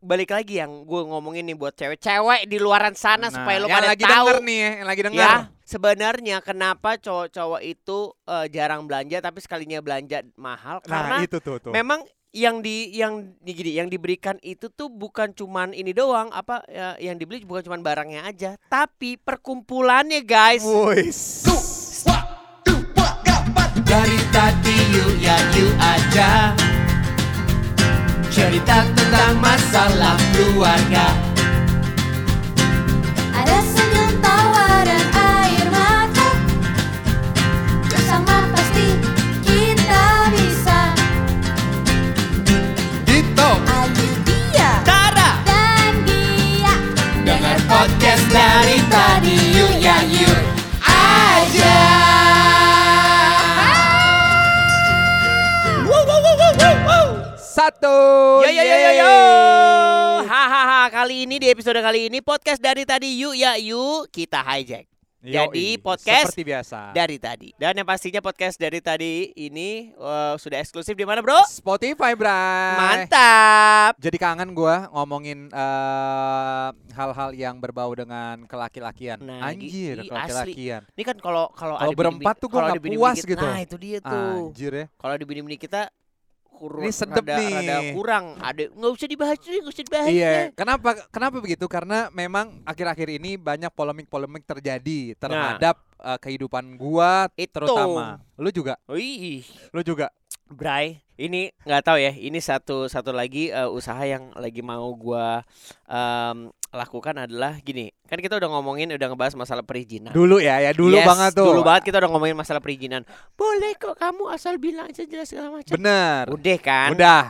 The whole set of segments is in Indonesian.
balik lagi yang gue ngomongin nih buat cewek-cewek di luaran sana Nah, supaya lo yang pada lagi tahu. denger nih ya, yang lagi denger. ya sebenarnya kenapa cowok-cowok itu eh, jarang belanja tapi sekalinya belanja mahal? Karena Nah, itu tuh tuh. memang yang di yang di gini yang diberikan itu tuh bukan cuman ini doang apa ya, yang dibeli bukan cuman barangnya aja tapi perkumpulannya guys. Wuis. dari tadi yuk ya yuk aja cerita tentang masalah keluarga Satu. Yo yo yo yo yo. Hahaha, kali ini di episode kali ini podcast dari tadi yuk ya yuk kita hijack. Jadi, Yoi, podcast seperti biasa. Dari tadi. Dan yang pastinya podcast dari tadi ini eh, sudah eksklusif di mana, Bro? Spotify, Bray. Mantap. Jadi kangen gua ngomongin eh, hal-hal yang berbau dengan kelaki-lakian. Nah, Anjir, kelaki-lakian. Ini kan kalau kalau berempat tuh kalau nggak puas gitu. Nah, itu dia tuh. Anjir ya. Kalau di bini-bini kita kurang Ini sedep rada, nih. rada kurang. Ada nggak usah dibahas, nggak usah dibahas. Iya, deh. kenapa kenapa begitu? Karena memang akhir-akhir ini banyak polemik-polemik terjadi terhadap eh, kehidupan gua Nah. Itu. terutama. Lu juga, Wih, lu juga. Bray, ini nggak tahu ya. Ini satu satu lagi eh, usaha yang lagi mau gua em, lakukan adalah gini. Kan kita udah ngomongin, udah ngebahas masalah perizinan. Dulu ya, ya dulu. Yes, banget tuh. Dulu banget kita udah ngomongin masalah perizinan. Boleh kok kamu asal bilang aja jelas segala macam. Bener. Udah kan? Udah.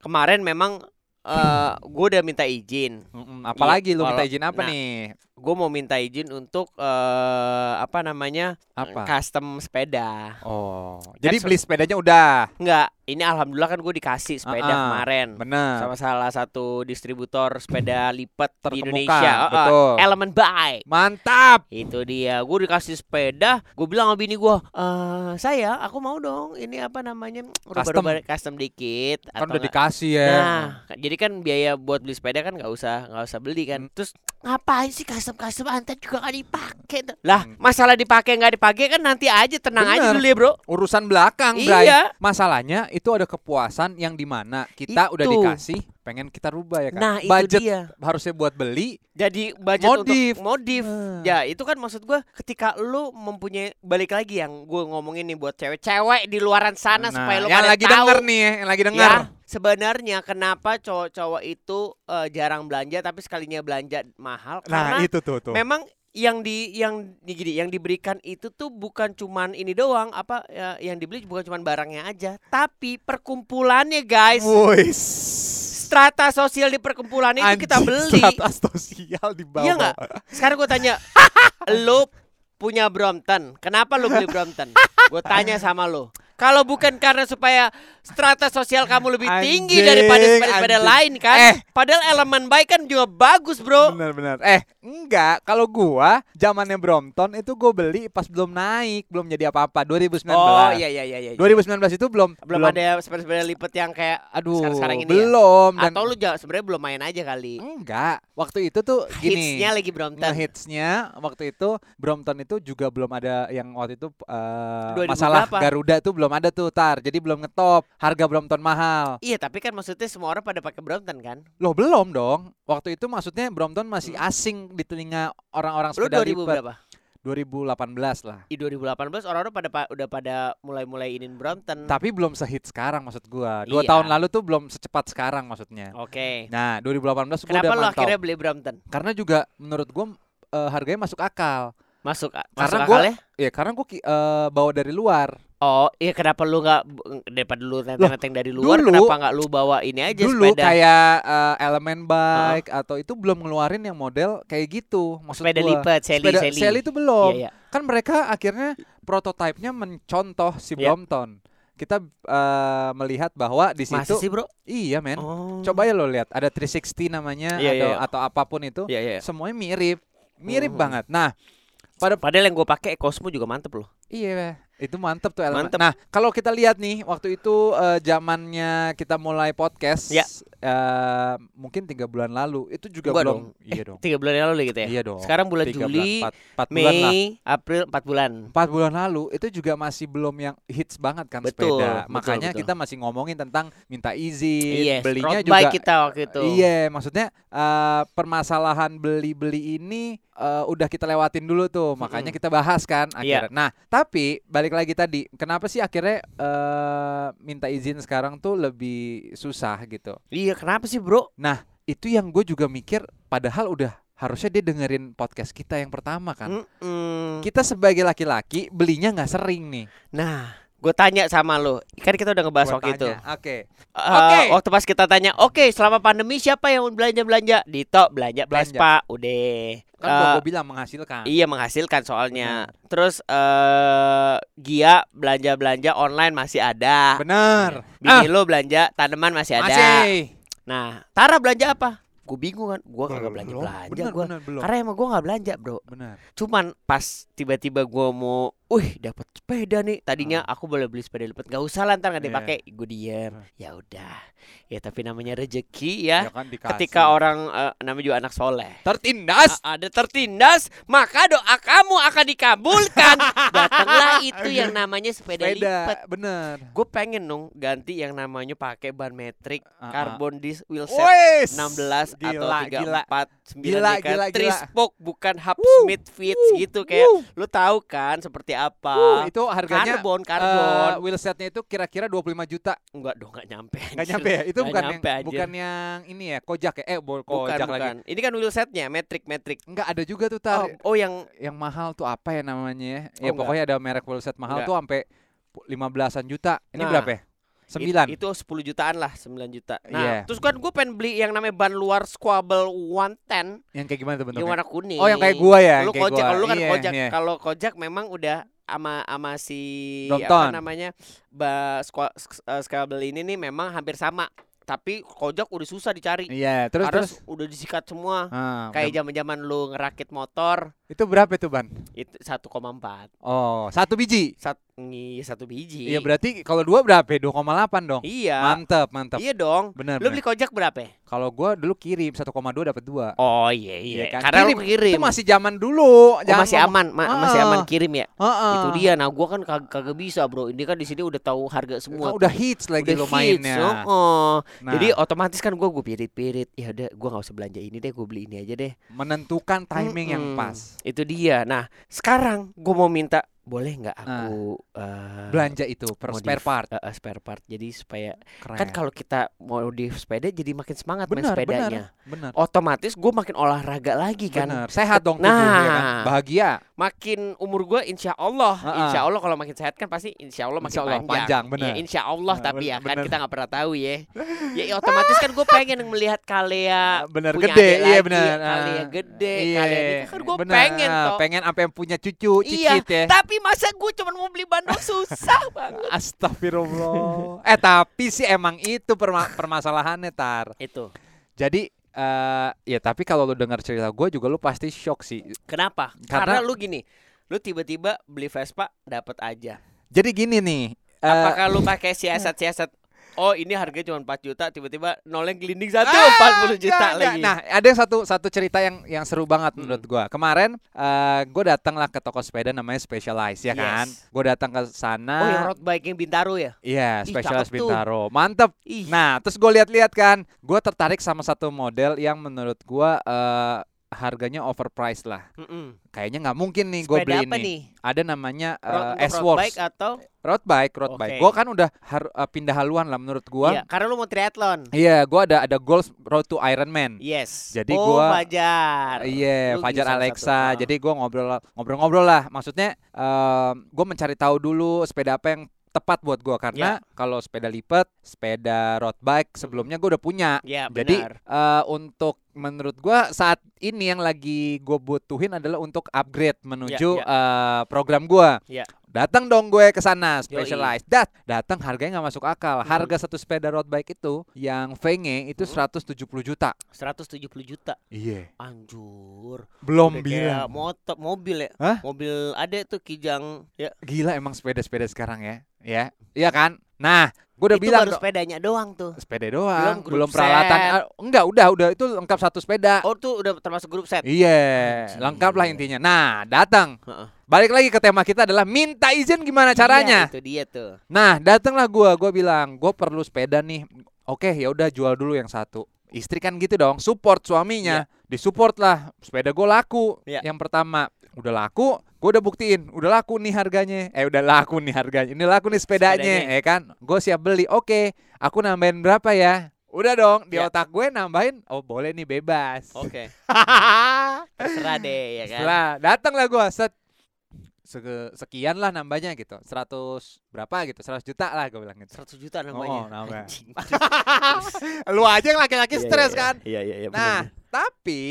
Kemarin memang eh gue udah minta izin. Mm-mm, Apalagi lu minta izin apa nah, nih? Gue mau minta izin untuk eh apa namanya? Apa? Custom sepeda. Oh, jadi Kan beli sepedanya udah. Enggak, ini alhamdulillah kan gue dikasih sepeda ah, kemarin. Bener. Sama salah satu distributor sepeda lipat di Indonesia. Eh, betul. Elemen Bike. Mantap. Itu dia, gue dikasih sepeda, gue bilang sama bini gue, eh saya, aku mau dong, ini apa namanya, rubah-rubah custom dikit. Kan atau udah nggak- dikasih ya. Nah, jadi kan biaya buat beli sepeda kan nggak usah nggak usah beli kan. Hmm. Terus ngapain sih custom custom antar juga nggak dipakai? Lah, Hmm. masalah dipakai nggak dipakai kan nanti aja tenang aja Bener. dulu ya bro. Urusan belakang, Iya. Bray. Masalahnya itu ada kepuasan yang di mana kita udah Itu. dikasih, pengen kita rubah ya kan. Nah itu Budget dia. harusnya buat beli. Jadi budget Modif. untuk modif. Nah. Ya itu kan maksud gue ketika lu mempunyai balik lagi yang gue ngomongin nih buat cewek-cewek di luaran sana Nah, supaya lu yang lagi tahu. denger nih, ya, yang lagi denger. Ya, sebenarnya kenapa cowok-cowok itu eh, jarang belanja tapi sekalinya belanja mahal karena Nah, itu tuh tuh. memang yang di yang di gini yang diberikan itu tuh bukan cuman ini doang apa ya, yang dibeli bukan cuman barangnya aja tapi perkumpulannya guys Wuis. strata sosial di perkumpulan itu kita beli strata sosial di bawah. Iya nggak? sekarang gue tanya lu punya Brompton kenapa lu beli Brompton gue tanya sama lu kalau bukan karena supaya strata sosial kamu lebih tinggi Anjing, daripada anjing. lain kan Eh. padahal elemen baik kan juga bagus bro Bener-bener. Eh, enggak. Kalau gua zamannya Brompton itu gua beli pas belum naik, belum jadi apa-apa. 2019. oh iya iya iya, iya. 2019 itu belum belum, ada sepeda-sepeda lipat yang kayak Aduh, sekarang-sekarang ini ya? belum dan atau lu sebenarnya belum main aja kali enggak. Waktu itu tuh gini. hitsnya lagi Brompton Ngehitsnya waktu itu Brompton itu juga belum ada yang waktu itu 2000 masalah berapa? Garuda tuh belum ada tuh tar. Jadi belum ngetop. Harga Brompton mahal. iya tapi kan maksudnya semua orang pada pakai Brompton kan Loh belum dong. Waktu itu maksudnya Brompton masih asing di telinga orang-orang lu sepeda 2000 lipat. berapa 2018 lah. di 2018 orang-orang pada pa- udah pada mulai-mulai inin Brompton Tapi belum sehit sekarang maksud gua. Dua Iya. tahun lalu tuh belum secepat sekarang maksudnya. oke Nah, 2018 gua kenapa udah lu mantau. akhirnya beli Brompton Karena juga menurut gua eh, harganya masuk akal. masuk masuk Karena gua- akalnya Ya karena gua eh, bawa dari luar. Oh iya kenapa lu nggak daripada lu nenteng-nenteng dari luar dulu- kenapa nggak lu bawa ini aja Dulu sepeda kayak eh, elemen bike atau itu belum ngeluarin yang model kayak gitu. Maksud sepeda gua. lipat seli Sepeda seli Sally itu belum. Iya, iya. Kan mereka akhirnya prototipenya mencontoh si Iya. Brompton. Kita eh, melihat bahwa di Masih situ sih bro iya men. oh. Coba ya lo lihat ada 360 namanya Iya, atau iya. atau apa pun itu. Iya, iya. Semuanya mirip. Mirip Mhm. banget. Nah, pada padahal yang gue pakai Cosmo juga mantep loh iya Itu mantep tuh elemen. Mantep. Nah, kalau kita lihat nih waktu itu eh, zamannya kita mulai podcast Ya. Eh, mungkin tiga bulan lalu itu juga Enggak belum dong. iya Eh, dong. Tiga bulan lalu gitu ya. Iya dong. Sekarang bulan Tiga Juli, empat, empat bulan lah. Mei, April, empat bulan. Empat bulan lalu itu juga masih belum yang hits banget kan Betul, sepeda. betul, Makanya betul. kita masih ngomongin tentang minta izin, Yes, belinya road juga. bike kita waktu itu. Iya, maksudnya eh, permasalahan beli-beli ini eh, udah kita lewatin dulu tuh, makanya Mm-mm. kita bahas kan Iya. akhirnya. Nah, tapi balik lagi tadi, kenapa sih akhirnya eh, minta izin sekarang tuh lebih susah gitu? Iya, kenapa sih, Bro? Nah, itu yang gue juga mikir, padahal udah harusnya dia dengerin podcast kita yang pertama kan. Mm-mm. Kita sebagai laki-laki belinya nggak sering nih. Nah, gue tanya sama lo, kan kita udah ngebahas Gua waktu itu. Oke. Eh, Oke. Waktu pas kita tanya, oke selama pandemi siapa yang belanja belanja? Dito belanja Belanja. Vespa, udah. Kan Eh, gua, gua bilang menghasilkan. Iya menghasilkan soalnya. Terus eh Gia belanja belanja online masih ada. Bener. Bini lo belanja tanaman masih ada. Masih. Nah, Tara belanja apa? Gue bingung kan, gue kagak belanja Belum. belanja Bener, gue. bener, belum. Karena emang gue nggak belanja bro. Bener. Cuman pas tiba-tiba gue mau, wih dapat sepeda nih. Tadinya Ah. aku boleh beli sepeda lipat, nggak usah lah ntar nggak Iya. dipakai. Gue diem. Ah. Ya udah. Ya tapi namanya rezeki ya. kan dikasih. Ketika orang eh, namanya juga anak soleh. tertindas. A- ada tertindas, maka doa kamu akan dikabulkan. Datanglah itu yang namanya sepeda, lipat. Sepeda, bener. Gue pengen dong ganti yang namanya pakai ban metrik, Ah, ah. carbon disc wheel set Wes. 16 atau 34 9 Gila, ya kan? gila, Three gila. spoke bukan hub Wuh, Smith Fits gitu kayak lu tahu kan seperti apa. Uh, itu harganya karbon, karbon. wheel setnya itu kira-kira 25 juta. Enggak dong, enggak nyampe. Nggak anjir. nyampe ya? Itu Nggak bukan yang nyampe, anjir. bukan yang ini ya, kojak ya? Eh, bol bukan, kojak lagi. bukan. Ini kan wheel setnya metrik metrik. Enggak ada juga tuh Oh, tar. oh yang Yang mahal tuh apa ya namanya ya? Ya Oh, pokoknya ada merek wheel set mahal Enggak. tuh sampai 15-an juta. Ini Nah, berapa ya? 9. It- itu 10 jutaan lah, 9 juta. Nah, Iya. terus kan gue pengen beli yang namanya ban luar Squabble 110 Yang kayak gimana tuh yang bentuknya? warna kuning. Oh, yang kayak gua ya, yang Lu kojak, kalau lu kan Iya, kojak. iya. Kalau kojak memang udah ama ama si Brompton. apa namanya? Ba Squa- eh, Squabble ini nih memang hampir sama. Tapi kojak udah susah dicari. Iya, terus Karena terus. udah disikat semua. Ah, Kayak zaman-zaman lu ngerakit motor itu berapa itu ban? itu 1,4. Oh, satu biji. Sat, iya, satu biji. Iya berarti kalau dua berapa? ya? 2,8 dong. Iya. Mantep, mantep. Iya dong. Bener, Lu bener. beli kojak berapa? ya? Kalau gua dulu kirim 1,2 dapat 2. Oh iya iya. Iya kan? Karena Kirim. lu kirim. Itu masih zaman dulu. Oh, masih aman, ma- masih Ah. aman kirim ya. Heeh. Itu dia. Nah, gua kan kag- kagak bisa, Bro. Ini kan di sini udah tahu harga semua. Tuh. udah hits lagi Udah lo hits, mainnya. oh. Nah, Jadi otomatis kan gua gue pirit-pirit. Ya udah, gua nggak usah belanja ini deh, gua beli ini aja deh. menentukan timing yang Mm-mm. pas. Itu dia. Nah, sekarang gua mau minta boleh nggak aku eh, Belanja itu per modif, spare part. eh, eh, spare part. Jadi supaya Keren. kan kalau kita mau di sepeda jadi makin semangat main benar, sepedanya. benar, benar. Otomatis gue makin olahraga lagi kan. Benar. Sehat dong tubuh Nah. ya kan? Bahagia. makin umur gue insya Allah Ha-ha. insya Allah kalau makin sehat kan pasti insya Allah makin Insya Allah, panjang, panjang, benar. Ya, insya Allah Nah, tapi ya ben- kan benar. kita nggak pernah tahu ya ya ya, otomatis kan gue pengen melihat Kalea Benar punya gede, iya lagi, benar. Kalea gede Iya, Kalea kan gue pengen toh Pengen sampai punya cucu, iya cicit ya. tapi masa gue cuma mau beli bandung susah banget Astagfirullah. eh tapi sih emang itu perma- permasalahannya tar. itu Jadi eh ya tapi kalau lu dengar cerita gue juga lu pasti shock sih. kenapa Karena- karena, lu gini lu tiba-tiba beli Vespa dapat aja Jadi gini nih. eh, apakah lu pakai siasat-siasat Oh ini harganya cuma 4 juta Tiba-tiba noleng gelinding satu Ah, 40 juta enggak, enggak. lagi Nah, ada yang satu satu cerita yang yang seru banget Mm-mm. menurut gua. Kemarin eh gue datang lah ke toko sepeda namanya Specialized ya Yes. kan. Gue datang ke sana. Oh yang road bike yang Bintaro ya? Iya, Ih, Specialized tuh. Bintaro. Mantep. Ih, Nah, terus gue lihat-lihat kan, gue tertarik sama satu model yang menurut gua eh harganya overpriced lah. mm-mm. Kayaknya nggak mungkin nih gue beli apa ini. nih? Ada namanya Road, eh, untuk road bike atau? Road bike, road Oke. bike. Gue kan udah har- eh, pindah haluan lah menurut gua. Iya, karena lu mau triathlon. Iya, gua ada ada goals road to Ironman. Yes. Jadi oh, gua- Fajar. Iya, Lu Fajar Alexa. satu, ah. Jadi gua ngobrol ngobrol-ngobrol lah. Maksudnya em, gua mencari tahu dulu sepeda apa yang tepat buat gua karena Ya. kalau sepeda lipat, sepeda road bike sebelumnya gua udah punya. Ya, Jadi benar. eh, untuk menurut gua saat ini yang lagi gue butuhin adalah untuk upgrade menuju ya. eh, program gua. Ya. Datang dong gue ke sana specialized. Dat, datang harganya nggak masuk akal. Hmm. Harga satu sepeda road bike itu yang Venge itu 170 juta. 170 juta. Iya. Anjur. Belum Udah bilang. motor mobil ya. Hah? Mobil ada tuh Kijang ya. Gila emang sepeda-sepeda sekarang ya. Ya. Iya kan? Nah, gue udah itu bilang baru sepedanya doang tuh. sepeda doang, Belum belum, peralatan. set. Ah, enggak, udah, udah itu lengkap satu sepeda. Oh tuh udah termasuk grup set. Iya, Anjir. lengkap lah intinya. Nah, datang. Heeh. Balik lagi ke tema kita adalah minta izin gimana caranya. Iya, itu dia tuh. Nah, datanglah gua, gua bilang, "Gua perlu sepeda nih." Oke, ya udah jual dulu yang satu. Istri kan gitu dong, support suaminya. Disupport lah, sepeda gua laku. Iya. Yang pertama, udah laku, gua udah buktiin, udah laku nih harganya. Eh, udah laku nih harganya. Ini laku nih sepedanya, Sepedanya. ya kan? Gue siap beli. Oke, aku nambahin berapa ya? Udah dong, di Iya. otak gue nambahin, oh boleh nih bebas. Oke. Terserah deh ya kan. Setelah datanglah gua set sekian lah nambahnya gitu. 100 berapa gitu? 100 juta lah gue bilang gitu. 100 juta namanya. Oh, nambah. Anjing. Lu aja yang laki-laki Iya, stres iya, kan? Iya iya iya. Nah, bener. tapi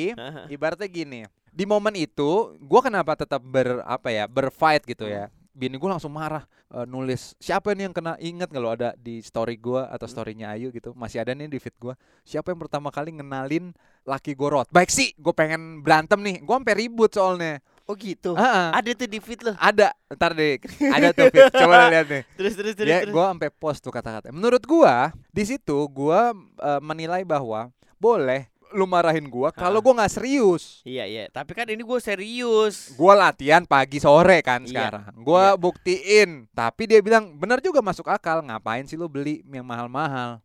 ibaratnya gini. Di momen itu, gua kenapa tetap ber apa ya, berfight gitu ya. Bini gue langsung marah eh, nulis siapa nih yang kena inget kalau ada di story gua atau Hmm. storynya Ayu gitu masih ada nih di feed gua siapa yang pertama kali ngenalin laki gue road baik sih gue pengen berantem nih gue sampai ribut soalnya Oh gitu. Heeh. Ada tuh di feed lo. Ada, ntar deh. Ada tuh, Fit. coba lihat nih. Terus terus terus. Ya, gua sampai post tuh kata-kata. Menurut gua, di situ gua eh, menilai bahwa boleh lu marahin gua kalau gua nggak serius. Iya iya. Tapi kan ini gue serius. Gua latihan pagi sore kan Iya. sekarang. Gua buktiin. Tapi dia bilang bener juga masuk akal. Ngapain sih lu beli yang mahal-mahal?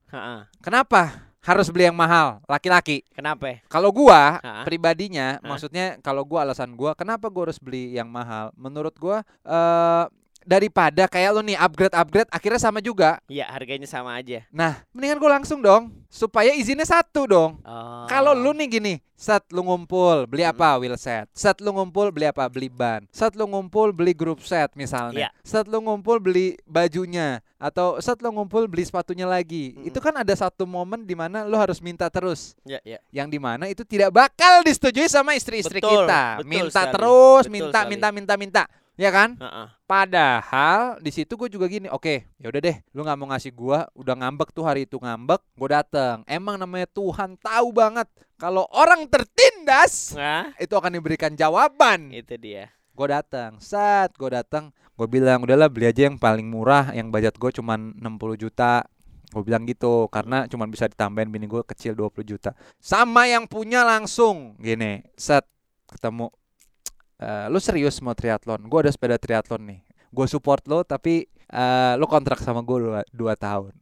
Kenapa? Harus beli yang mahal, laki-laki. Kenapa? Kalau gua Ha? pribadinya, Hah? maksudnya kalau gua alasan gua kenapa gua harus beli yang mahal? Menurut gua eh daripada kayak lu nih upgrade upgrade akhirnya sama juga. Iya harganya sama aja. Nah, mendingan gua langsung dong supaya izinnya satu dong. Oh. Kalau lu nih gini, set lu ngumpul beli apa wheel set, set lu ngumpul beli apa beli ban, set lu ngumpul beli grup set misalnya, Iya. set lu ngumpul beli bajunya atau set lu ngumpul beli sepatunya lagi. Mm-mm. Itu kan ada satu momen di mana lu harus minta terus Ya ya. yang di mana itu tidak bakal disetujui sama istri-istri kita. betul minta sekali, terus, betul minta, sekali. minta, minta, minta, ya kan? Heeh. Padahal di situ gue juga gini, oke, ya udah deh, lu nggak mau ngasih gua, udah ngambek tuh hari itu ngambek, gue dateng. Emang namanya Tuhan tahu banget kalau orang tertindas Nah, itu akan diberikan jawaban. itu dia. Gue datang, saat gue datang, gue bilang udahlah beli aja yang paling murah, yang budget gue cuma 60 juta. Gue bilang gitu karena cuma bisa ditambahin bini gue kecil 20 juta. Sama yang punya langsung gini, set ketemu. "Eh, lu serius mau triathlon? Gue ada sepeda triathlon nih. Gue support lo tapi eh, lu kontrak sama gue dua, dua tahun.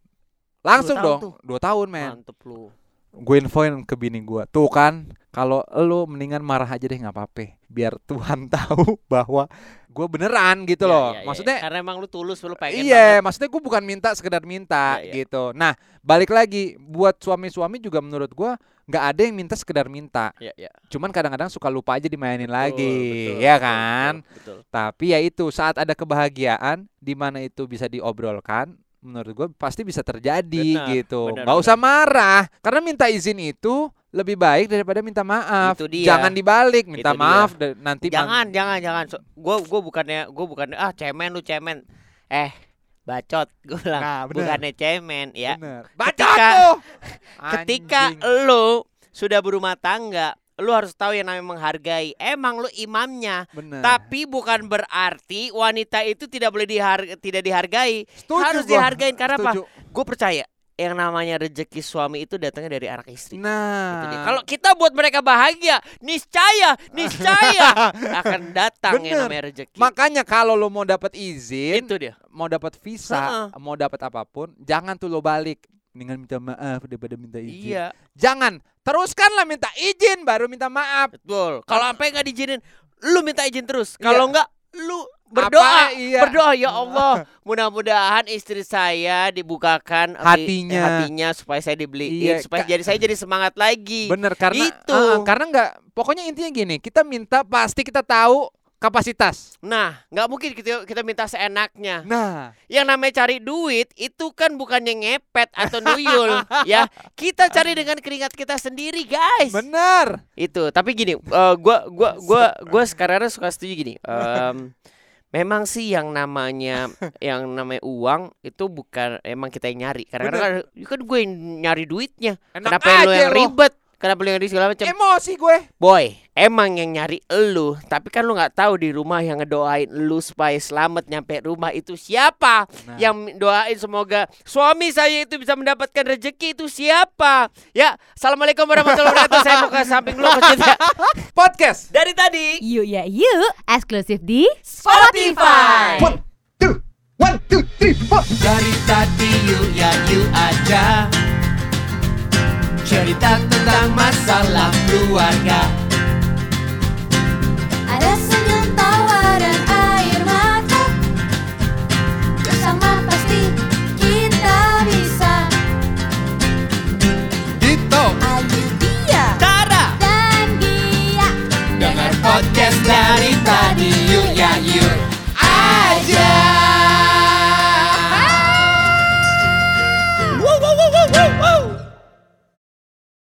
Langsung tahun dong, tuh? dua tahun men. Mantep lu. Gue infoin ke bini gue, tuh kan kalau lu mendingan marah aja deh nggak apa-apa, biar Tuhan tahu bahwa gue beneran gitu Ya, loh. ya, ya. Maksudnya karena emang lu tulus lu pengen iya, banget. maksudnya gue bukan minta sekedar minta ya. gitu. Nah, balik lagi buat suami-suami juga menurut gue nggak ada yang minta sekedar minta. Ya ya. Cuman kadang-kadang suka lupa aja dimainin Betul, lagi, betul, ya kan? Betul. betul. Tapi ya itu saat ada kebahagiaan di mana itu bisa diobrolkan, menurut gue pasti bisa terjadi Benar, gitu. benar, Nggak usah marah karena minta izin itu lebih baik daripada minta maaf. Itu dia. Jangan dibalik, minta Itu dia. maaf dan nanti Jangan, jangan, jangan. So, gua gua bukannya gua bukannya ah cemen lu cemen. Eh, bacot gua bilang. Nah, bener. bukannya cemen ya. Bener. Ketika- Bacot. Ketika Anjing. lu sudah berumah tangga, lu harus tahu yang namanya menghargai. Emang lu imamnya, Bener. tapi bukan berarti wanita itu tidak boleh dihar tidak dihargai. Setuju harus gua. dihargain karena apa? Setuju. Gue percaya yang namanya rezeki suami itu datangnya dari anak istri. Itu Nah. Kalau kita buat mereka bahagia, niscaya, niscaya akan datang Bener. yang namanya rezeki. makanya kalau lo mau dapat izin, itu dia. mau dapat visa, Ha-ha. mau dapat apa pun, jangan tuh lo balik. Mendingan minta maaf daripada minta izin. Iya, Jangan. Teruskanlah minta izin baru minta maaf. betul. Kalau sampai nggak diizinin, lu minta izin terus. Iya. Kalau nggak, lu berdoa. Apa? Iya. Berdoa ya Allah, mudah-mudahan istri saya dibukakan eh, Hatinya. hatinya supaya saya dibeliin, Iya, supaya jadi saya jadi semangat lagi. Bener karena Itu. Ah, karena nggak pokoknya intinya gini, kita minta pasti kita tahu kapasitas. Nah, nggak mungkin kita kita minta seenaknya. Nah, Yang namanya cari duit itu kan bukannya ngepet atau nuyul, ya. Kita cari dengan keringat kita sendiri, guys. bener. Itu. Tapi gini, eh, gua gua gua gua sekarang suka setuju gini. Em, memang sih yang namanya yang namanya uang itu bukan emang kita yang nyari. Karena kan, kan gue yang nyari duitnya. Enak Kenapa lu yang lo. ribet? Kenapa lu yang ribet segala macam? Emosi gue. Boy, emang yang nyari elu, tapi kan lu nggak tahu di rumah yang ngedoain lu supaya selamat nyampe rumah itu siapa? Nah. Yang doain semoga suami saya itu bisa mendapatkan rezeki itu siapa? Ya, assalamualaikum warahmatullahi wabarakatuh. saya mau ke samping lu ke Podcast. Dari tadi. Yuk ya yuk Eksklusif di Spotify. One, two, one, two, three, four. Dari tadi yuk ya yuk aja. Cerita tentang masalah keluarga.